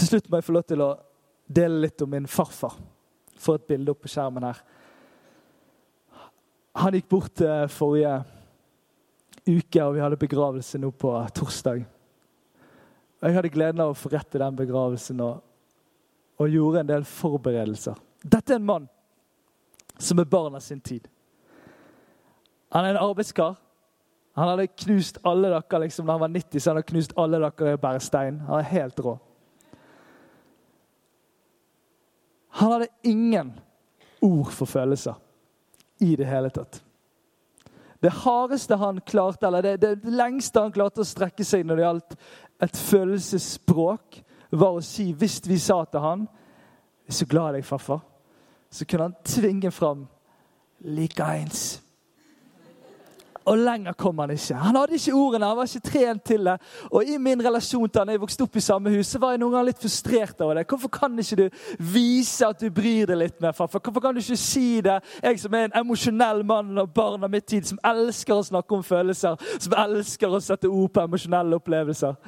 Speaker 1: Til slutt må jeg få lov til å dele litt om min farfar. Få et bilde opp på skjermen her. Han gikk bort eh, forrige uke, og vi hadde begravelse nå på torsdag. Jeg hadde gleden av å forrette den begravelsen og, og gjorde en del forberedelser. Dette er en mann som er barn av sin tid. Han er en arbeidskar. Han hadde knust alle dere liksom, da han var 90, så han hadde knust alle dere i å bære stein. Han er helt rå. Han hadde ingen ord for følelser i det hele tatt. Det hardeste han klarte, eller det, det lengste han klarte å strekke seg når det gjaldt et følelsesspråk, var å si Hvis vi sa til han 'Jeg er så glad i deg, farfar', så kunne han tvinge fram 'likeens'. Og lenger kom han ikke. Han hadde ikke ordene, han var ikke trent til det. Og i min relasjon til han, jeg vokste opp i samme hus, så var jeg noen ganger litt frustrert over det. Hvorfor kan ikke du vise at du bryr deg litt mer, farfar? Hvorfor kan du ikke si det? Jeg som er en emosjonell mann og barn av mitt tid, som elsker å snakke om følelser, som elsker å sette ord på emosjonelle opplevelser.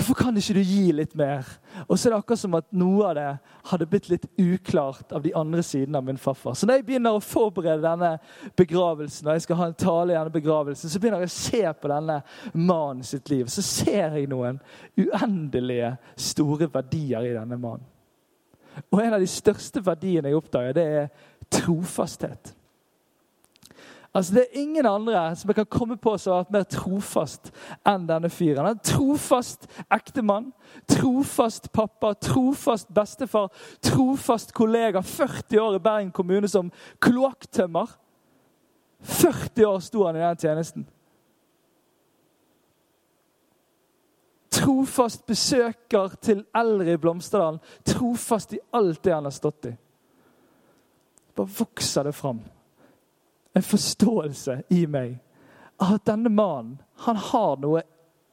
Speaker 1: Hvorfor kan ikke du gi litt mer? Og så er det akkurat som at noe av det hadde blitt litt uklart av de andre sidene av min farfar. Så når jeg begynner å forberede denne begravelsen, og jeg skal ha en tale i denne begravelsen, så begynner jeg å se på denne mannen sitt liv. Så ser jeg noen uendelige store verdier i denne mannen. Og en av de største verdiene jeg oppdager, det er trofasthet. Altså, Det er ingen andre som jeg kan komme på som har vært mer trofast enn denne fyren. En trofast ektemann, trofast pappa, trofast bestefar, trofast kollega. 40 år i Bergen kommune som kloakktømmer. 40 år sto han i den tjenesten. Trofast besøker til eldre i Blomsterdalen. Trofast i alt det han har stått i. Bare vokser det fram en forståelse i meg av at denne mannen han har noe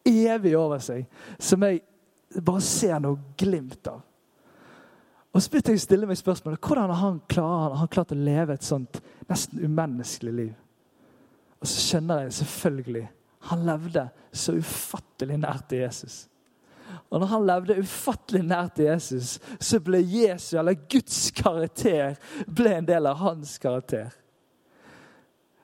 Speaker 1: evig over seg som jeg bare ser noe glimt av. Og så begynte jeg å stille meg spørsmålet hvordan har han, klarer, han klart å leve et sånt nesten umenneskelig liv. Og så skjønner jeg selvfølgelig han levde så ufattelig nært til Jesus. Og når han levde ufattelig nært til Jesus, så ble Jesu, eller Guds karakter, ble en del av hans karakter.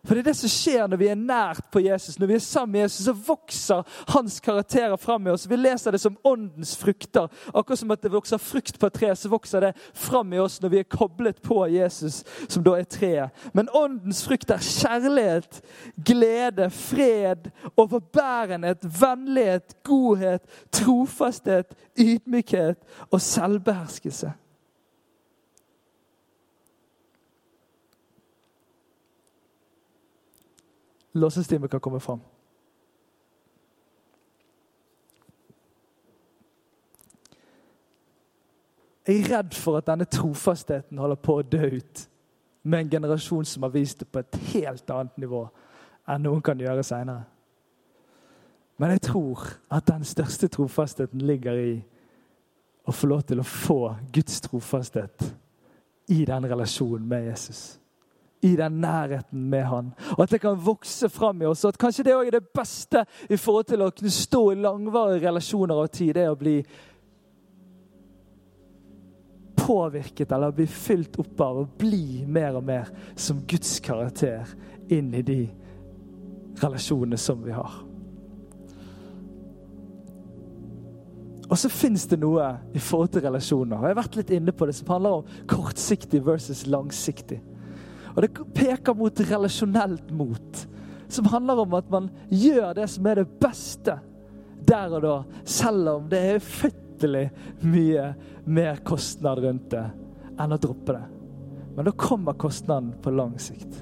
Speaker 1: For det er det som skjer når vi er nært på Jesus, når vi er sammen med Jesus, så vokser hans karakterer fram i oss. Vi leser det som åndens frukter. Akkurat som at det vokser frukt på et tre, så vokser det fram i oss når vi er koblet på Jesus, som da er treet. Men åndens frukt er kjærlighet, glede, fred, overbærenhet, vennlighet, godhet, trofasthet, ydmykhet og selvbeherskelse. Låsestimen kan komme fram. Jeg er redd for at denne trofastheten holder på å dø ut med en generasjon som har vist det på et helt annet nivå enn noen kan gjøre seinere. Men jeg tror at den største trofastheten ligger i å få lov til å få Guds trofasthet i den relasjonen med Jesus i den nærheten med han. Og at det kan vokse fram i oss. Og at kanskje det òg er det beste i forhold til å kunne stå i langvarige relasjoner av tid. Det er å bli påvirket eller bli fylt opp av og bli mer og mer som Guds karakter inn i de relasjonene som vi har. Og så fins det noe i forhold til relasjoner. Og jeg har vært litt inne på det som handler om kortsiktig versus langsiktig. Og det peker mot relasjonelt mot. Som handler om at man gjør det som er det beste der og da, selv om det er ufattelig mye mer kostnad rundt det enn å droppe det. Men da kommer kostnaden på lang sikt.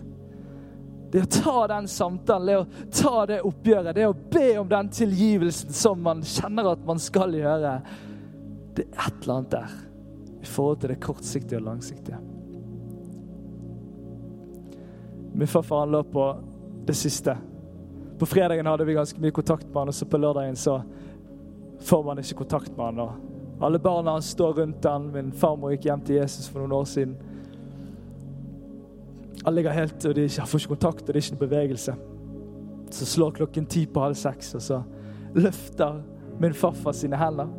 Speaker 1: Det å ta den samtalen, det å ta det oppgjøret, det å be om den tilgivelsen som man kjenner at man skal gjøre, det er et eller annet der i forhold til det kortsiktige og langsiktige. Min farfar han lå på det siste. På fredagen hadde vi ganske mye kontakt med han, og så på lørdagen så får man ikke kontakt med han. Og alle barna hans står rundt han. Min farmor gikk hjem til Jesus for noen år siden. Han ligger helt, og de får ikke kontakt, og det er ikke noen bevegelse. Så slår klokken ti på halv seks, og så løfter min farfar sine hender.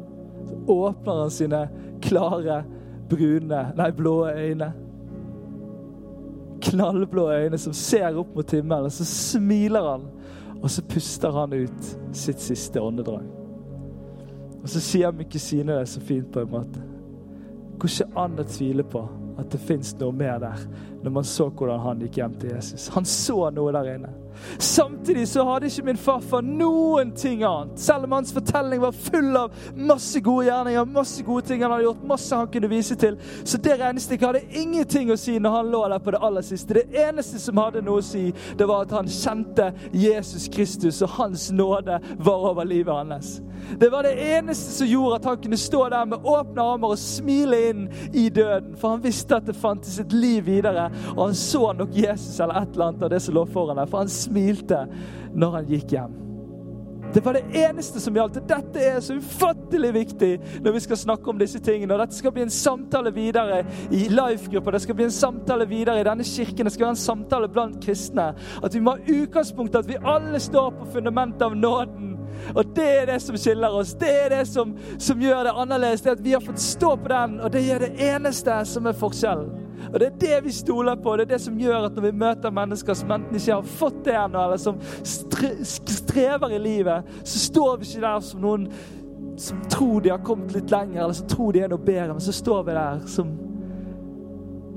Speaker 1: Så åpner han sine klare, brune, nei, blå øyne knallblå øyne som ser opp mot himmelen. Så smiler han, og så puster han ut sitt siste åndedrag. Og så sier min kusine det så fint på en måte. Går ikke an å tvile på at det fins noe mer der, når man så hvordan han gikk hjem til Jesus. Han så noe der inne. Samtidig så hadde ikke min farfar noen ting annet. Selv om hans fortelling var full av masse gode gjerninger, masse gode ting han hadde gjort, masse han kunne vise til. Så det regnestykket hadde ingenting å si når han lå der på det aller siste. Det eneste som hadde noe å si, det var at han kjente Jesus Kristus, og hans nåde var over livet hans. Det var det eneste som gjorde at han kunne stå der med åpne armer og smile inn i døden. For han visste at det fantes et liv videre, og han så nok Jesus eller et eller annet av det som lå foran der. For han smilte når han gikk hjem. Det var det eneste som gjaldt. Dette er så ufattelig viktig når vi skal snakke om disse tingene. Og dette skal bli en samtale videre i Life-gruppa, Det skal bli en samtale videre i denne kirken. Det skal være en samtale blant kristne. At vi må ha utgangspunkt at vi alle står på fundamentet av nåden. Og det er det som skiller oss. Det er det som, som gjør det annerledes. Det at vi har fått stå på den, og det er det eneste som er forskjellen. Og Det er det vi stoler på. Det er det som gjør at når vi møter mennesker som enten ikke har fått det ennå, eller som strever i livet, så står vi ikke der som noen som tror de har kommet litt lenger, eller som tror de er noe bedre. Men så står vi der som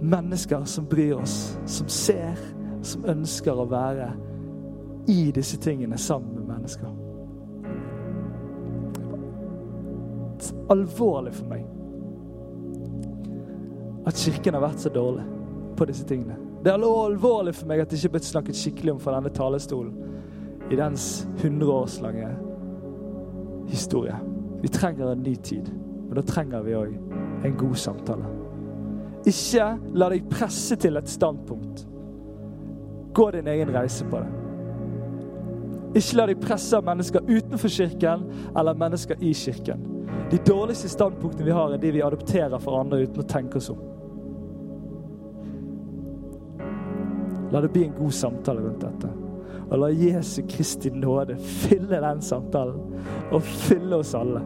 Speaker 1: mennesker som bryr oss, som ser, som ønsker å være i disse tingene sammen med mennesker. Alvorlig for meg at Kirken har vært så dårlig på disse tingene. Det er alvorlig for meg at det ikke er blitt snakket skikkelig om fra denne talerstolen i dens hundreårslange historie. Vi trenger en ny tid, men da trenger vi òg en god samtale. Ikke la deg presse til et standpunkt. Gå din egen reise på det. Ikke la deg presse av mennesker utenfor kirken eller mennesker i kirken. De dårligste standpunktene vi har, er de vi adopterer for andre uten å tenke oss om. La det bli en god samtale rundt dette. Og la Jesu Kristi nåde fylle den samtalen, og fylle oss alle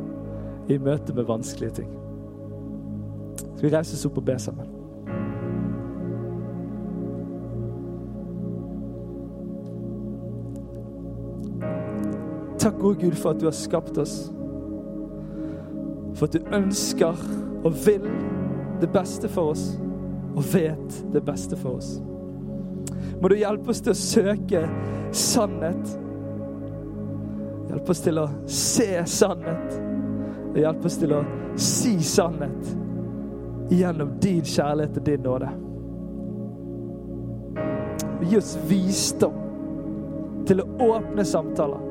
Speaker 1: i møte med vanskelige ting. Skal vi reise oss opp og be sammen? Takk, gode Gud, for at du har skapt oss. For at du ønsker og vil det beste for oss, og vet det beste for oss. Må du hjelpe oss til å søke sannhet. Hjelpe oss til å se sannhet. Og hjelpe oss til å si sannhet gjennom din kjærlighet og din nåde. Gi oss visdom til å åpne samtaler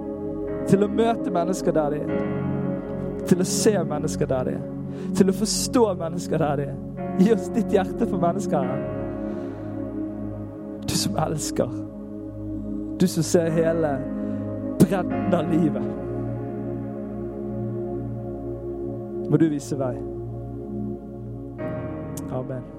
Speaker 1: til å møte mennesker der de er. Til å se mennesker der de er. Til å forstå mennesker der de er. Gi oss ditt hjerte for mennesker. Her. Du som elsker. Du som ser hele bredden av livet. Må du vise vei. Amen.